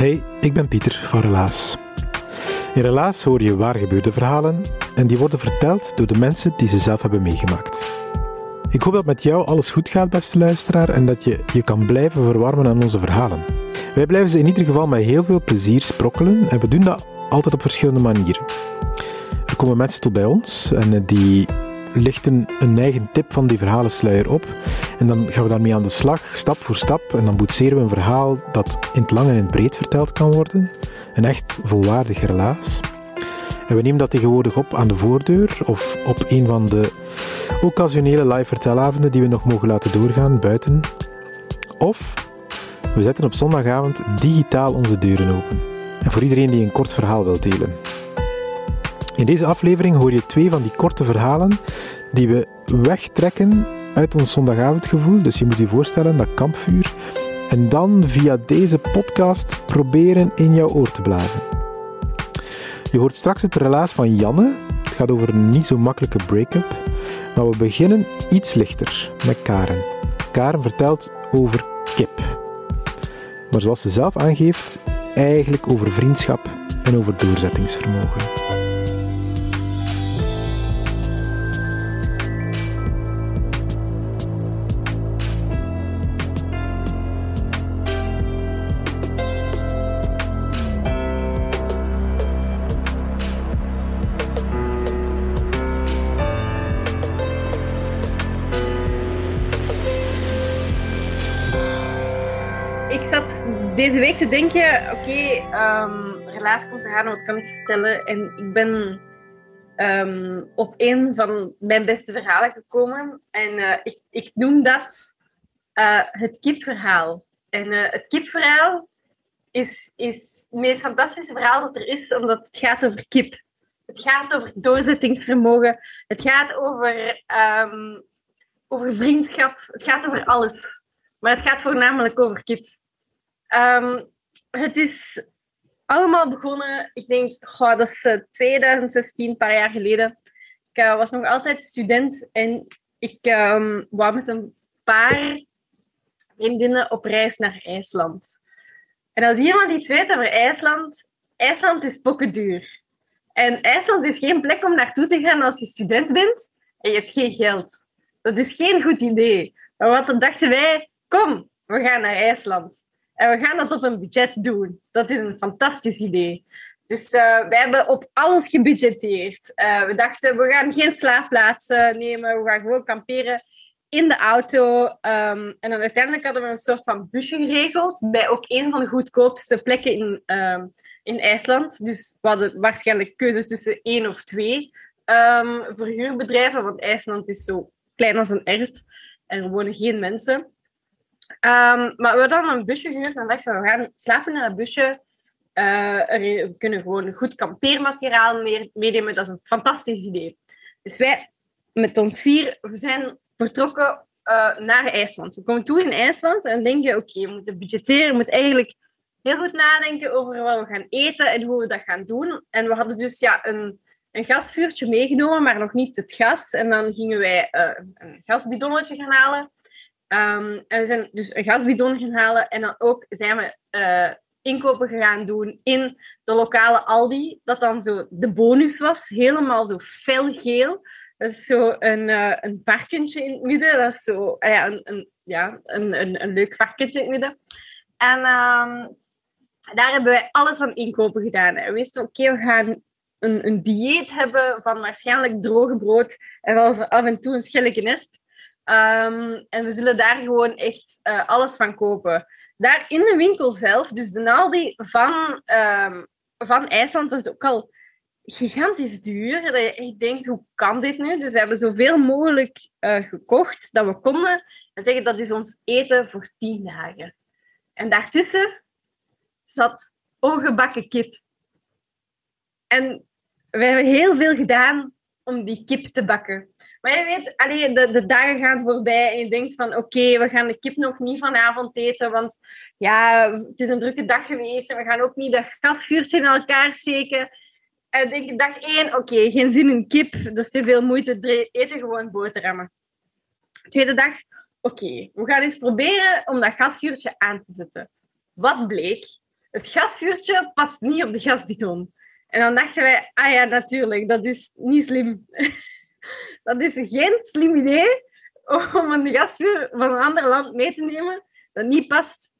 Hey, ik ben Pieter van Relaas. In Relaas hoor je waar gebeurde verhalen en die worden verteld door de mensen die ze zelf hebben meegemaakt. Ik hoop dat met jou alles goed gaat, beste luisteraar, en dat je je kan blijven verwarmen aan onze verhalen. Wij blijven ze in ieder geval met heel veel plezier sprokkelen en we doen dat altijd op verschillende manieren. Er komen mensen tot bij ons en die lichten een eigen tip van die verhalensluier op en dan gaan we daarmee aan de slag, stap voor stap. En dan boetseren we een verhaal dat in het lang en in het breed verteld kan worden. Een echt volwaardig relaas. En we nemen dat tegenwoordig op aan de voordeur of op een van de occasionele live vertelavonden die we nog mogen laten doorgaan buiten. Of we zetten op zondagavond digitaal onze deuren open. En voor iedereen die een kort verhaal wil delen. In deze aflevering hoor je twee van die korte verhalen die we wegtrekken uit ons zondagavondgevoel. Dus je moet je voorstellen dat kampvuur. En dan via deze podcast proberen in jouw oor te blazen. Je hoort straks het relaas van Janne. Het gaat over een niet zo makkelijke break-up. Maar we beginnen iets lichter met Karen. Karen vertelt over kip. Maar zoals ze zelf aangeeft, eigenlijk over vriendschap en over doorzettingsvermogen. Deze week te denken, oké, ehm, komt eraan, wat kan ik vertellen? En ik ben ehm, op een van mijn beste verhalen gekomen. En eh, ik, ik noem dat eh, het kipverhaal. En eh, het kipverhaal is, is het meest fantastische verhaal dat er is, omdat het gaat over kip. Het gaat over doorzettingsvermogen. Het gaat over, ehm, over vriendschap. Het gaat over alles. Maar het gaat voornamelijk over kip. Het is allemaal begonnen, ik denk, goh, dat is eh, 2016, een paar jaar geleden. Ik eh, was nog altijd student en ik ehm, wou met een paar vriendinnen op reis naar IJsland. En als iemand iets weet over IJsland, IJsland is duur. En IJsland is geen plek om naartoe te gaan als je student bent en je hebt geen geld. Dat is geen goed idee. Maar wat dachten wij, kom, we gaan naar IJsland. En we gaan dat op een budget doen. Dat is een fantastisch idee. Dus eh wij hebben op alles gebudgeteerd. Eh, we dachten, we gaan geen slaapplaatsen nemen. We gaan gewoon kamperen in de auto. Ehm, en dan uiteindelijk hadden we een soort van busje geregeld. Bij ook een van de goedkoopste plekken in, ehm, in IJsland. Dus we hadden waarschijnlijk keuze tussen één of twee ehm, verhuurbedrijven. Want IJsland is zo klein als een ert. En er wonen geen mensen. Ehm, maar we hadden een busje gehuurd en dachten we, we gaan slapen in dat busje. Eh, we kunnen gewoon goed kampeermateriaal mee- meenemen. Dat is een fantastisch idee. Dus wij, met ons vier, we zijn vertrokken eh, naar IJsland. We komen toe in IJsland en denken, oké, we moeten budgetteren. We moeten eigenlijk heel goed nadenken over wat we gaan eten en hoe we dat gaan doen. En we hadden dus ja, een, een gasvuurtje meegenomen, maar nog niet het gas. En dan gingen wij eh, een gasbidonnetje gaan halen. Ehm, en we zijn dus een gasbidon gaan halen en dan ook zijn we eh, inkopen gaan doen in de lokale Aldi, dat dan zo de bonus was, helemaal zo felgeel. Dat is zo een, eh, een varkentje in het midden, dat is zo ah ja, een, een, een, een, leuk varkentje in het midden. En ehm, Daar hebben wij alles van inkopen gedaan. We wisten, oké, we gaan een, een dieet hebben van waarschijnlijk droge brood en af, en toe een schelletje nesp. Ehm, en we zullen daar gewoon echt eh, alles van kopen. Daar in de winkel zelf, dus de Aldi van, ehm, van IJsland was ook al gigantisch duur. Dat je denkt, hoe kan dit nu? Dus we hebben zoveel mogelijk eh, gekocht dat we konden. En zeggen, dat is ons eten voor tien dagen. En daartussen zat ongebakken kip. En we hebben heel veel gedaan om die kip te bakken. Maar je weet, allee, de, de dagen gaan voorbij en je denkt van oké, we gaan de kip nog niet vanavond eten, want ja, het is een drukke dag geweest en we gaan ook niet dat gasvuurtje in elkaar steken. En denk ik, dag één, oké, geen zin in kip, dat is te veel moeite, eten gewoon boterhammen. Tweede dag, oké, we gaan eens proberen om dat gasvuurtje aan te zetten. Wat bleek? Het gasvuurtje past niet op de gasbidon. En dan dachten wij, ah ja, natuurlijk, dat is niet slim. dat is geen slim idee om een gasvuur van een ander land mee te nemen dat niet past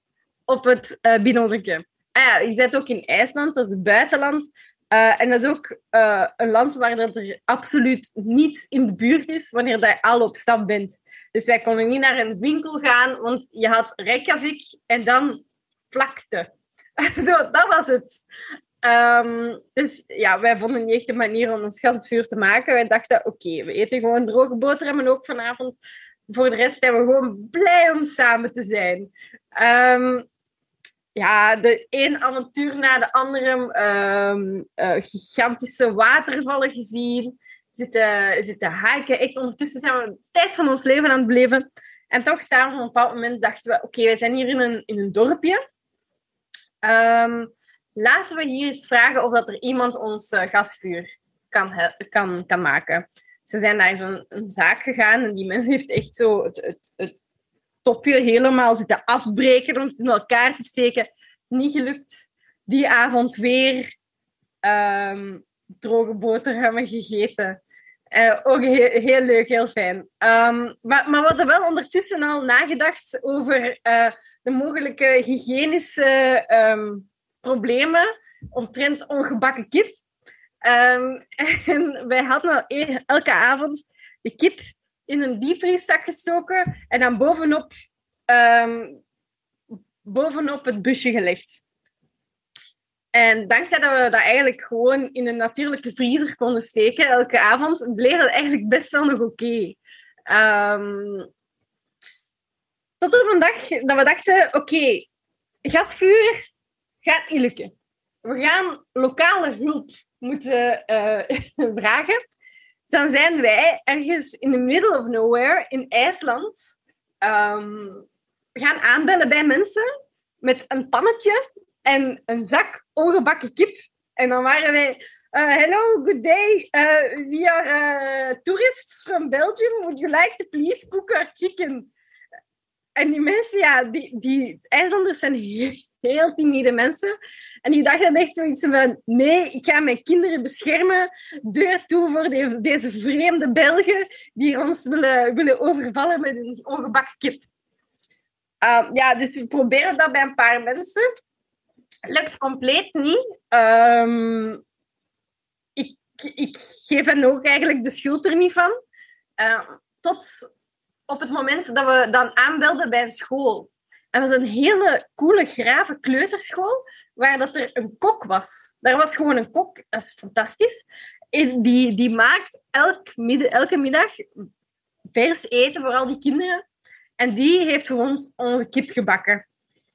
op het uh. Ah ja, je zit ook in IJsland, dat is het buitenland. Uh, en dat is ook uh, een land waar dat er absoluut niets in de buurt is wanneer je al op stap bent. Dus wij konden niet naar een winkel gaan, want je had Reykjavik en dan vlakte. Zo, dat was het. Um, dus ja, wij vonden niet echt een manier om een gasvuur te maken. Wij dachten, oké, we eten gewoon droge boterhammen ook vanavond. Voor de rest zijn we gewoon blij om samen te zijn. Um, ja, de een avontuur na de andere. Um, uh, gigantische watervallen gezien. Zitten, zitten haken. Echt ondertussen zijn we de tijd van ons leven aan het beleven. En toch samen op een bepaald moment dachten we, oké, wij zijn hier in een, in een dorpje. Laten we hier eens vragen of dat er iemand ons uh, gasvuur kan, kan, kan maken. Ze zijn naar zo'n een zaak gegaan en die mens heeft echt zo het, het, het topje helemaal zitten afbreken om het in elkaar te steken. Niet gelukt. Die avond weer um, droge boterhammen gegeten. Uh, ook heel, leuk, heel fijn. Um, maar, maar we hadden wel ondertussen al nagedacht over uh, de mogelijke hygiënische um, problemen omtrent ongebakken kip. Um, en wij hadden elke avond de kip in een diepvrieszak gestoken en dan bovenop, um, bovenop het busje gelegd. En dankzij dat we dat eigenlijk gewoon in een natuurlijke vriezer konden steken elke avond, bleef dat eigenlijk best wel nog oké. Um, tot op een dag dat we dachten, oké, gasvuur gaat niet lukken. We gaan lokale hulp moeten uh, vragen. Dan zijn wij ergens in the middle of nowhere in IJsland um, gaan aanbellen bij mensen met een pannetje en een zak ongebakken kip. En dan waren wij, uh, hello, good day. Uh, we are tourists from Belgium. Would you like to please cook our chicken? En die mensen, ja, die, die IJslanders zijn heel, heel timide mensen. En die dachten echt zoiets van, nee, ik ga mijn kinderen beschermen. Deur toe voor de, deze vreemde Belgen die ons willen, willen overvallen met een ongebakken kip. Uh, ja, dus we proberen dat bij een paar mensen. Lukt compleet niet. Um, ik, ik geef hen ook eigenlijk de schuld er niet van. Uh, tot op het moment dat we dan aanbelden bij een school. En was een hele coole, grave kleuterschool, waar dat er een kok was. Daar was gewoon een kok, dat is fantastisch. Die, die maakt elke middag vers eten voor al die kinderen. En die heeft gewoon onze kip gebakken.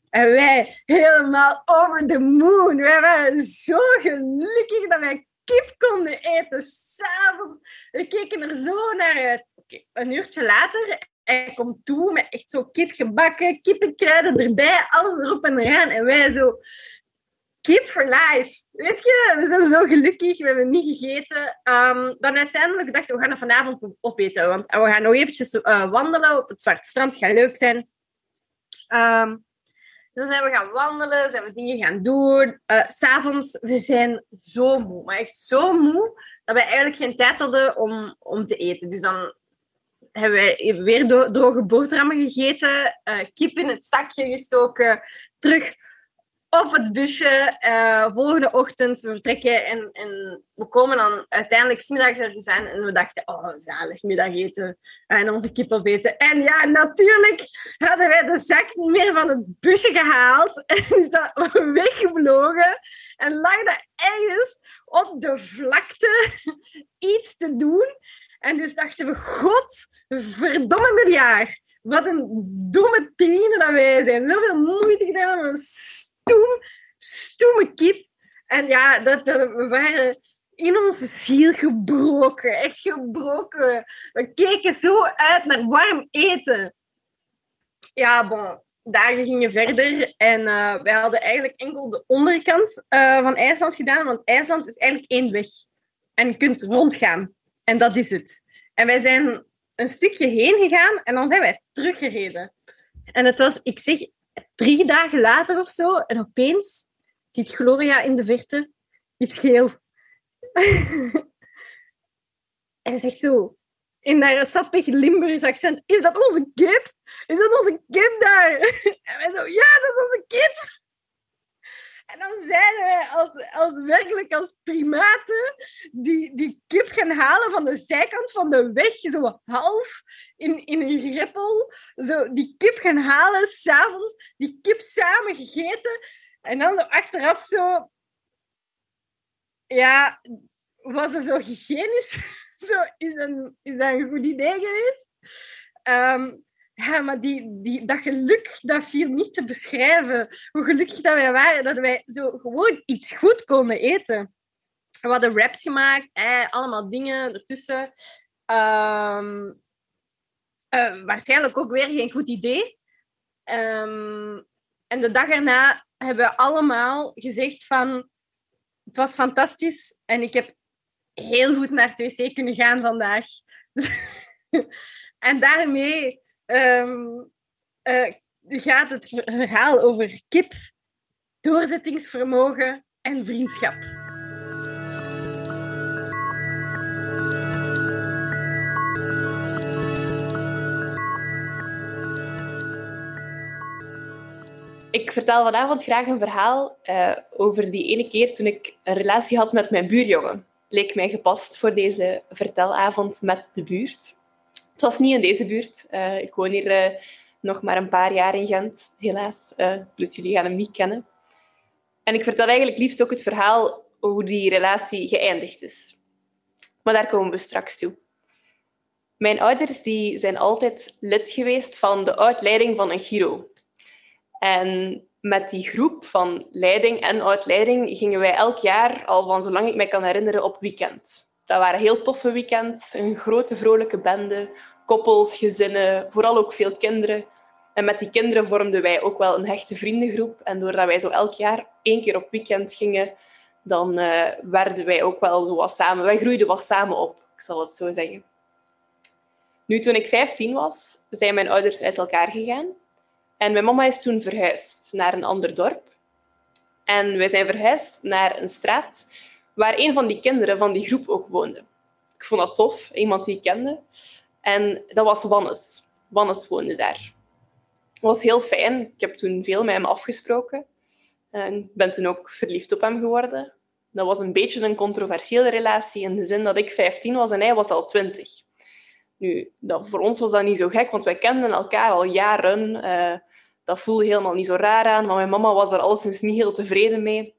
En wij helemaal over the moon. Wij waren zo gelukkig dat wij kip konden eten s'avonds. We keken er zo naar uit. Een uurtje later hij komt toe met echt zo kip gebakken, kippenkruiden erbij, alles erop en eraan. En wij zo, kip for life. Weet je, we zijn zo gelukkig, we hebben niet gegeten. Um, dan uiteindelijk dachten we, gaan vanavond opeten. Want we gaan nog eventjes uh, wandelen op het Zwarte Strand, gaat leuk zijn. Um, dus dan zijn we gaan wandelen, zijn we dingen gaan doen. Uh, S'avonds, we zijn zo moe, maar echt zo moe, dat we eigenlijk geen tijd hadden om, om te eten. Dus dan hebben wij weer droge boterhammen gegeten, uh, kip in het zakje gestoken, terug op het busje. eh, volgende ochtend, vertrekken en, en we komen dan uiteindelijk 's middags ergens aan en we dachten, oh, zalig middageten en onze kip opeten. En ja, natuurlijk hadden wij de zak niet meer van het busje gehaald en is dat weggevlogen en lag dat ergens op de vlakte iets te doen. En dus dachten we, god, verdomme miljard. Wat een domme dat wij zijn. Zoveel moeite gedaan om een stoem, stoeme kip. En ja, dat, dat, we waren in onze ziel gebroken. Echt gebroken. We keken zo uit naar warm eten. Ja, bon. Dagen gingen verder en eh, wij hadden eigenlijk enkel de onderkant eh, van IJsland gedaan, want IJsland is eigenlijk één weg. En je kunt rondgaan. En dat is het. En wij zijn een stukje heen gegaan en dan zijn wij teruggereden. En het was, ik zeg, drie dagen later of zo, en opeens ziet Gloria in de verte iets geel. en zegt zo, in haar sappig Limburgs accent, is dat onze kip? Is dat onze kip daar? En wij zo, ja, dat is onze kip! En dan zijn wij als, werkelijk als primaten die, die kip gaan halen van de zijkant van de weg, zo half in, in een greppel. Zo die kip gaan halen, s'avonds, die kip samen gegeten. En dan achteraf zo... Ja, was het zo hygiënisch? zo, is, dat, is dat een goed idee geweest? Ehm, ja, maar die, die, dat geluk, dat viel niet te beschrijven. Hoe gelukkig dat wij waren, dat wij zo gewoon iets goed konden eten. We hadden wraps gemaakt, eh, allemaal dingen ertussen. Ehm, eh, waarschijnlijk ook weer geen goed idee. Ehm, en de dag erna hebben we allemaal gezegd van... Het was fantastisch en ik heb heel goed naar het wc kunnen gaan vandaag. en daarmee eh, gaat het verhaal over kip, doorzettingsvermogen en vriendschap. Ik vertel vanavond graag een verhaal eh, over die ene keer toen ik een relatie had met mijn buurjongen. Leek mij gepast voor deze vertelavond met de buurt. Het was niet in deze buurt. Eh, ik woon hier eh, nog maar een paar jaar in Gent, helaas. Eh, dus jullie gaan hem niet kennen. En ik vertel eigenlijk liefst ook het verhaal hoe die relatie geëindigd is. Maar daar komen we straks toe. Mijn ouders die zijn altijd lid geweest van de oud-leiding van een Giro. En met die groep van leiding en oud-leiding gingen wij elk jaar, al van zolang ik me kan herinneren, op weekend. Dat waren heel toffe weekends, een grote vrolijke bende, koppels, gezinnen, vooral ook veel kinderen. En met die kinderen vormden wij ook wel een hechte vriendengroep. En doordat wij zo elk jaar één keer op weekend gingen, dan uh, werden wij ook wel zo wat samen... Wij groeiden wat samen op, ik zal het zo zeggen. Nu, toen ik 15 was, zijn mijn ouders uit elkaar gegaan. En mijn mama is toen verhuisd naar een ander dorp. En wij zijn verhuisd naar een straat waar een van die kinderen van die groep ook woonde. Ik vond dat tof, iemand die ik kende. En dat was Wannes. Wannes woonde daar. Dat was heel fijn. Ik heb toen veel met hem afgesproken. En ben toen ook verliefd op hem geworden. Dat was een beetje een controversiële relatie in de zin dat ik 15 was en hij was al 20. Nu, dat, voor ons was dat niet zo gek, want wij kenden elkaar al jaren. Uh, dat voelde helemaal niet zo raar aan, maar mijn mama was daar alleszins niet heel tevreden mee.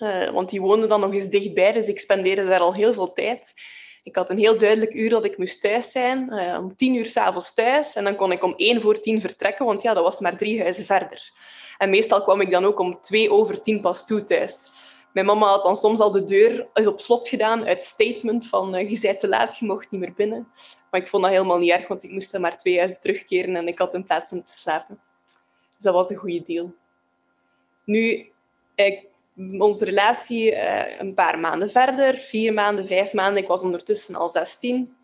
Uh, want die woonde dan nog eens dichtbij, dus ik spendeerde daar al heel veel tijd. Ik had een heel duidelijk uur dat ik moest thuis zijn, uh, om tien uur s'avonds thuis. En dan kon ik om één voor tien vertrekken, want ja, dat was maar drie huizen verder. En meestal kwam ik dan ook om twee over tien pas toe thuis. Mijn mama had dan soms al de deur op slot gedaan uit statement van uh, je bent te laat, je mocht niet meer binnen. Maar ik vond dat helemaal niet erg, want ik moest dan maar twee huizen terugkeren en ik had een plaats om te slapen. Dus dat was een goede deal. Nu, ik, onze relatie uh, een paar maanden verder, vier maanden, vijf maanden. Ik was ondertussen al 16.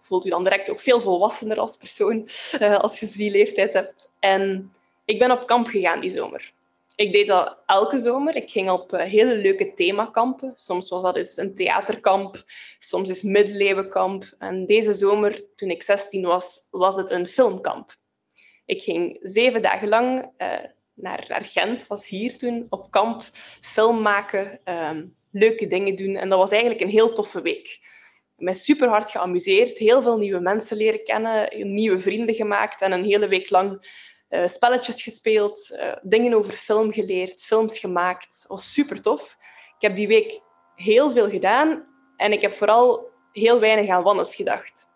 Voelt u dan direct ook veel volwassener als persoon uh, als je die leeftijd hebt. En ik ben op kamp gegaan die zomer. Ik deed dat elke zomer. Ik ging op uh, hele leuke themakampen. Soms was dat eens een theaterkamp, soms is middeleeuwenkamp. En deze zomer, toen ik 16 was, was het een filmkamp. Ik ging zeven dagen lang naar, Gent, was hier toen op kamp, film maken, ehm, leuke dingen doen. En dat was eigenlijk een heel toffe week. Ik ben super hard geamuseerd, heel veel nieuwe mensen leren kennen, nieuwe vrienden gemaakt en een hele week lang uh, spelletjes gespeeld, uh, dingen over film geleerd, films gemaakt. Dat was super tof. Ik heb die week heel veel gedaan en ik heb vooral heel weinig aan Wannes gedacht.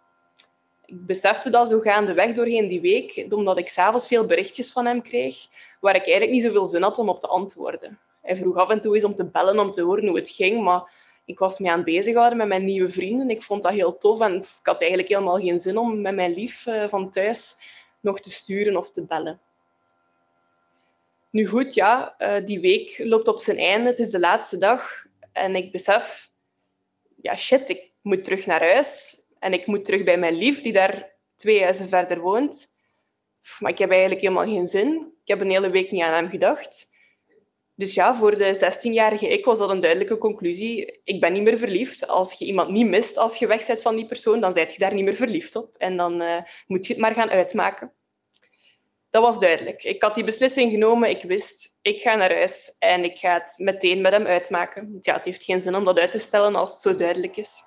Ik besefte dat zo gaandeweg doorheen die week, omdat ik s'avonds veel berichtjes van hem kreeg, waar ik eigenlijk niet zoveel zin had om op te antwoorden. Hij vroeg af en toe eens om te bellen, om te horen hoe het ging, maar ik was me aan het bezighouden met mijn nieuwe vrienden. Ik vond dat heel tof en ik had eigenlijk helemaal geen zin om met mijn lief uh, van thuis nog te sturen of te bellen. Nu goed, ja, uh, die week loopt op zijn einde. Het is de laatste dag en ik besef, ja shit, ik moet terug naar huis en ik moet terug bij mijn lief, die daar twee huizen verder woont. Maar ik heb eigenlijk helemaal geen zin. Ik heb een hele week niet aan hem gedacht. Dus ja, voor de 16-jarige ik was dat een duidelijke conclusie. Ik ben niet meer verliefd. Als je iemand niet mist als je weg bent van die persoon, dan zijt je daar niet meer verliefd op. En dan uh, moet je het maar gaan uitmaken. Dat was duidelijk. Ik had die beslissing genomen. Ik wist, ik ga naar huis en ik ga het meteen met hem uitmaken. Ja, het heeft geen zin om dat uit te stellen als het zo duidelijk is.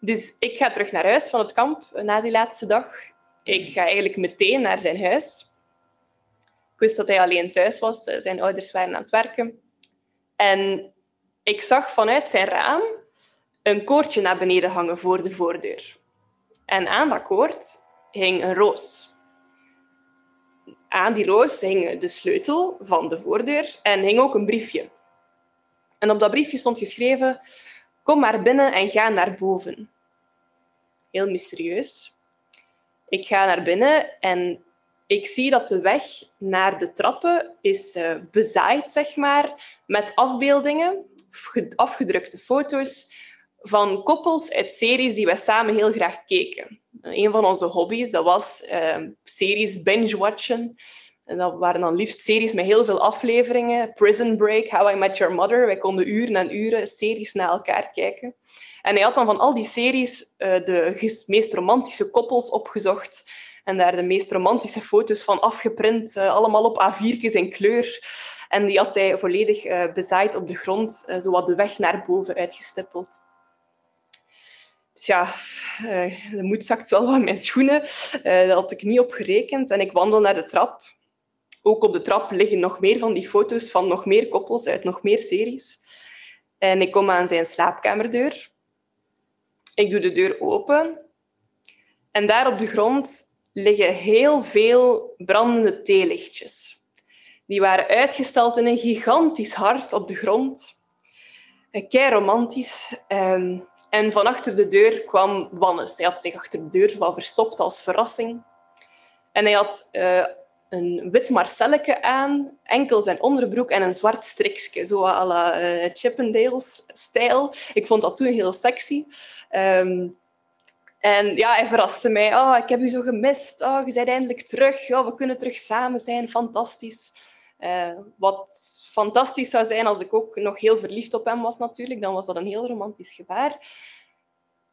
Dus ik ga terug naar huis van het kamp na die laatste dag. Ik ga eigenlijk meteen naar zijn huis. Ik wist dat hij alleen thuis was. Eh, zijn ouders waren aan het werken. En ik zag vanuit zijn raam een koordje naar beneden hangen voor de voordeur. En aan dat koord hing een roos. Aan die roos hing de sleutel van de voordeur en hing ook een briefje. En op dat briefje stond geschreven: Kom maar binnen en ga naar boven. Heel mysterieus. Ik ga naar binnen en ik zie dat de weg naar de trappen is uh, bezaaid, zeg maar, met afbeeldingen, afgedrukte foto's van koppels uit series die wij samen heel graag keken. Een van onze hobby's dat was uh, series binge-watchen. En dat waren dan liefst series met heel veel afleveringen. Prison Break, How I Met Your Mother. Wij konden uren en uren series naar elkaar kijken. En hij had dan van al die series uh, de meest romantische koppels opgezocht en daar de meest romantische foto's van afgeprint, uh, allemaal op A4'tjes in kleur. En die had hij volledig uh, bezaaid op de grond, zowat de weg naar boven uitgestippeld. Dus ja, de moed zakt wel van mijn schoenen. daar had ik niet op gerekend. En ik wandel naar de trap. Ook op de trap liggen nog meer van die foto's van nog meer koppels uit nog meer series. En ik kom aan zijn slaapkamerdeur. Ik doe de deur open. En daar op de grond liggen heel veel brandende theelichtjes. Die waren uitgestald in een gigantisch hart op de grond. Kei romantisch. Ehm, en van achter de deur kwam Wannes. Hij had zich achter de deur wel verstopt als verrassing. En hij had uh, een wit marcelletje aan, enkel zijn onderbroek en een zwart strikje, zo à la uh, Chippendales-stijl. Ik vond dat toen heel sexy. Um, en ja, hij verraste mij. Oh, ik heb u zo gemist. Oh, je bent eindelijk terug. Oh, we kunnen terug samen zijn. Fantastisch. Uh, wat fantastisch zou zijn als ik ook nog heel verliefd op hem was natuurlijk. Dan was dat een heel romantisch gebaar.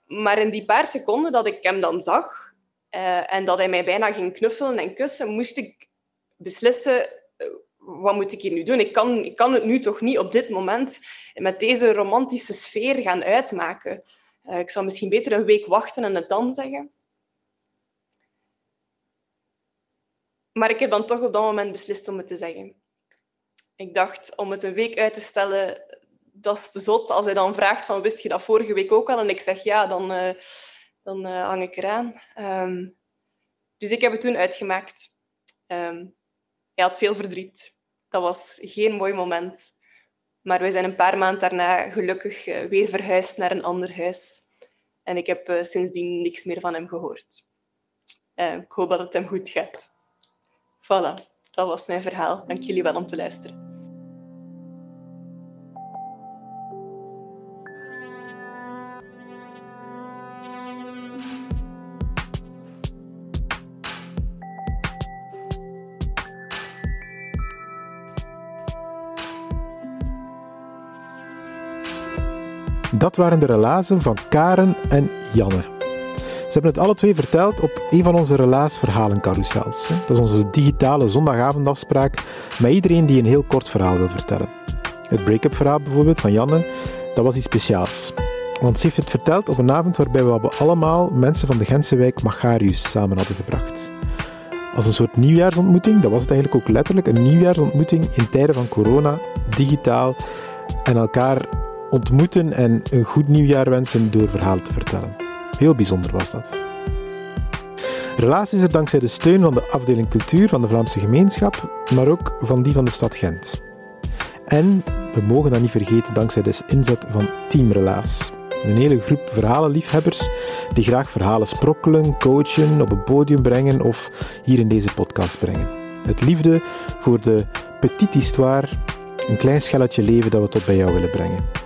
Maar in die paar seconden dat ik hem dan zag uh, en dat hij mij bijna ging knuffelen en kussen, moest ik beslissen, uh, wat moet ik hier nu doen? Ik kan, ik kan het nu toch niet op dit moment met deze romantische sfeer gaan uitmaken. Uh, ik zou misschien beter een week wachten en het dan zeggen. Maar ik heb dan toch op dat moment beslist om het te zeggen. Ik dacht, om het een week uit te stellen, dat is te zot. Als hij dan vraagt van, wist je dat vorige week ook al? En ik zeg ja, dan, dan uh, hang ik eraan. Um, dus ik heb het toen uitgemaakt. Um, hij had veel verdriet. Dat was geen mooi moment. Maar wij zijn een paar maanden daarna gelukkig uh, weer verhuisd naar een ander huis. En ik heb uh, sindsdien niks meer van hem gehoord. Uh, ik hoop dat het hem goed gaat. Voilà, dat was mijn verhaal. Dank jullie wel om te luisteren. Dat waren de relazen van Karen en Janne. hebben het alle twee verteld op een van onze relaasverhalencarousels. Dat is onze digitale zondagavondafspraak met iedereen die een heel kort verhaal wil vertellen. Het break-up verhaal bijvoorbeeld van Janne, dat was iets speciaals. Want ze heeft het verteld op een avond waarbij we allemaal mensen van de Gentse wijk Magarius samen hadden gebracht. Als een soort nieuwjaarsontmoeting, dat was het eigenlijk ook letterlijk, een nieuwjaarsontmoeting in tijden van corona, digitaal, en elkaar ontmoeten en een goed nieuwjaar wensen door verhalen te vertellen. Heel bijzonder was dat. Relatie is er dankzij de steun van de afdeling cultuur van de Vlaamse gemeenschap, maar ook van die van de stad Gent. En we mogen dat niet vergeten dankzij de inzet van Team Relaas. Een hele groep verhalenliefhebbers die graag verhalen sprokkelen, coachen, op een podium brengen of hier in deze podcast brengen. Het liefde voor de petite histoire, een klein schelletje leven dat we tot bij jou willen brengen.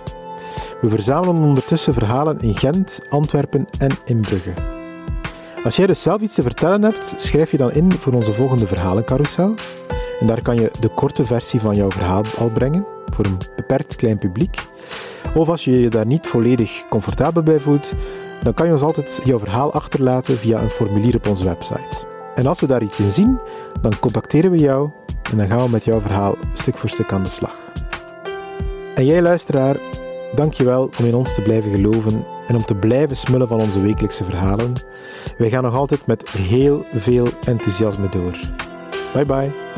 We verzamelen ondertussen verhalen in Gent, Antwerpen en in Brugge. Als jij dus zelf iets te vertellen hebt, schrijf je dan in voor onze volgende verhalencarousel. En daar kan je de korte versie van jouw verhaal al brengen, voor een beperkt klein publiek. Of als je je daar niet volledig comfortabel bij voelt, dan kan je ons altijd jouw verhaal achterlaten via een formulier op onze website. En als we daar iets in zien, dan contacteren we jou en dan gaan we met jouw verhaal stuk voor stuk aan de slag. En jij luisteraar, dank je wel om in ons te blijven geloven en om te blijven smullen van onze wekelijkse verhalen. Wij gaan nog altijd met heel veel enthousiasme door. Bye bye.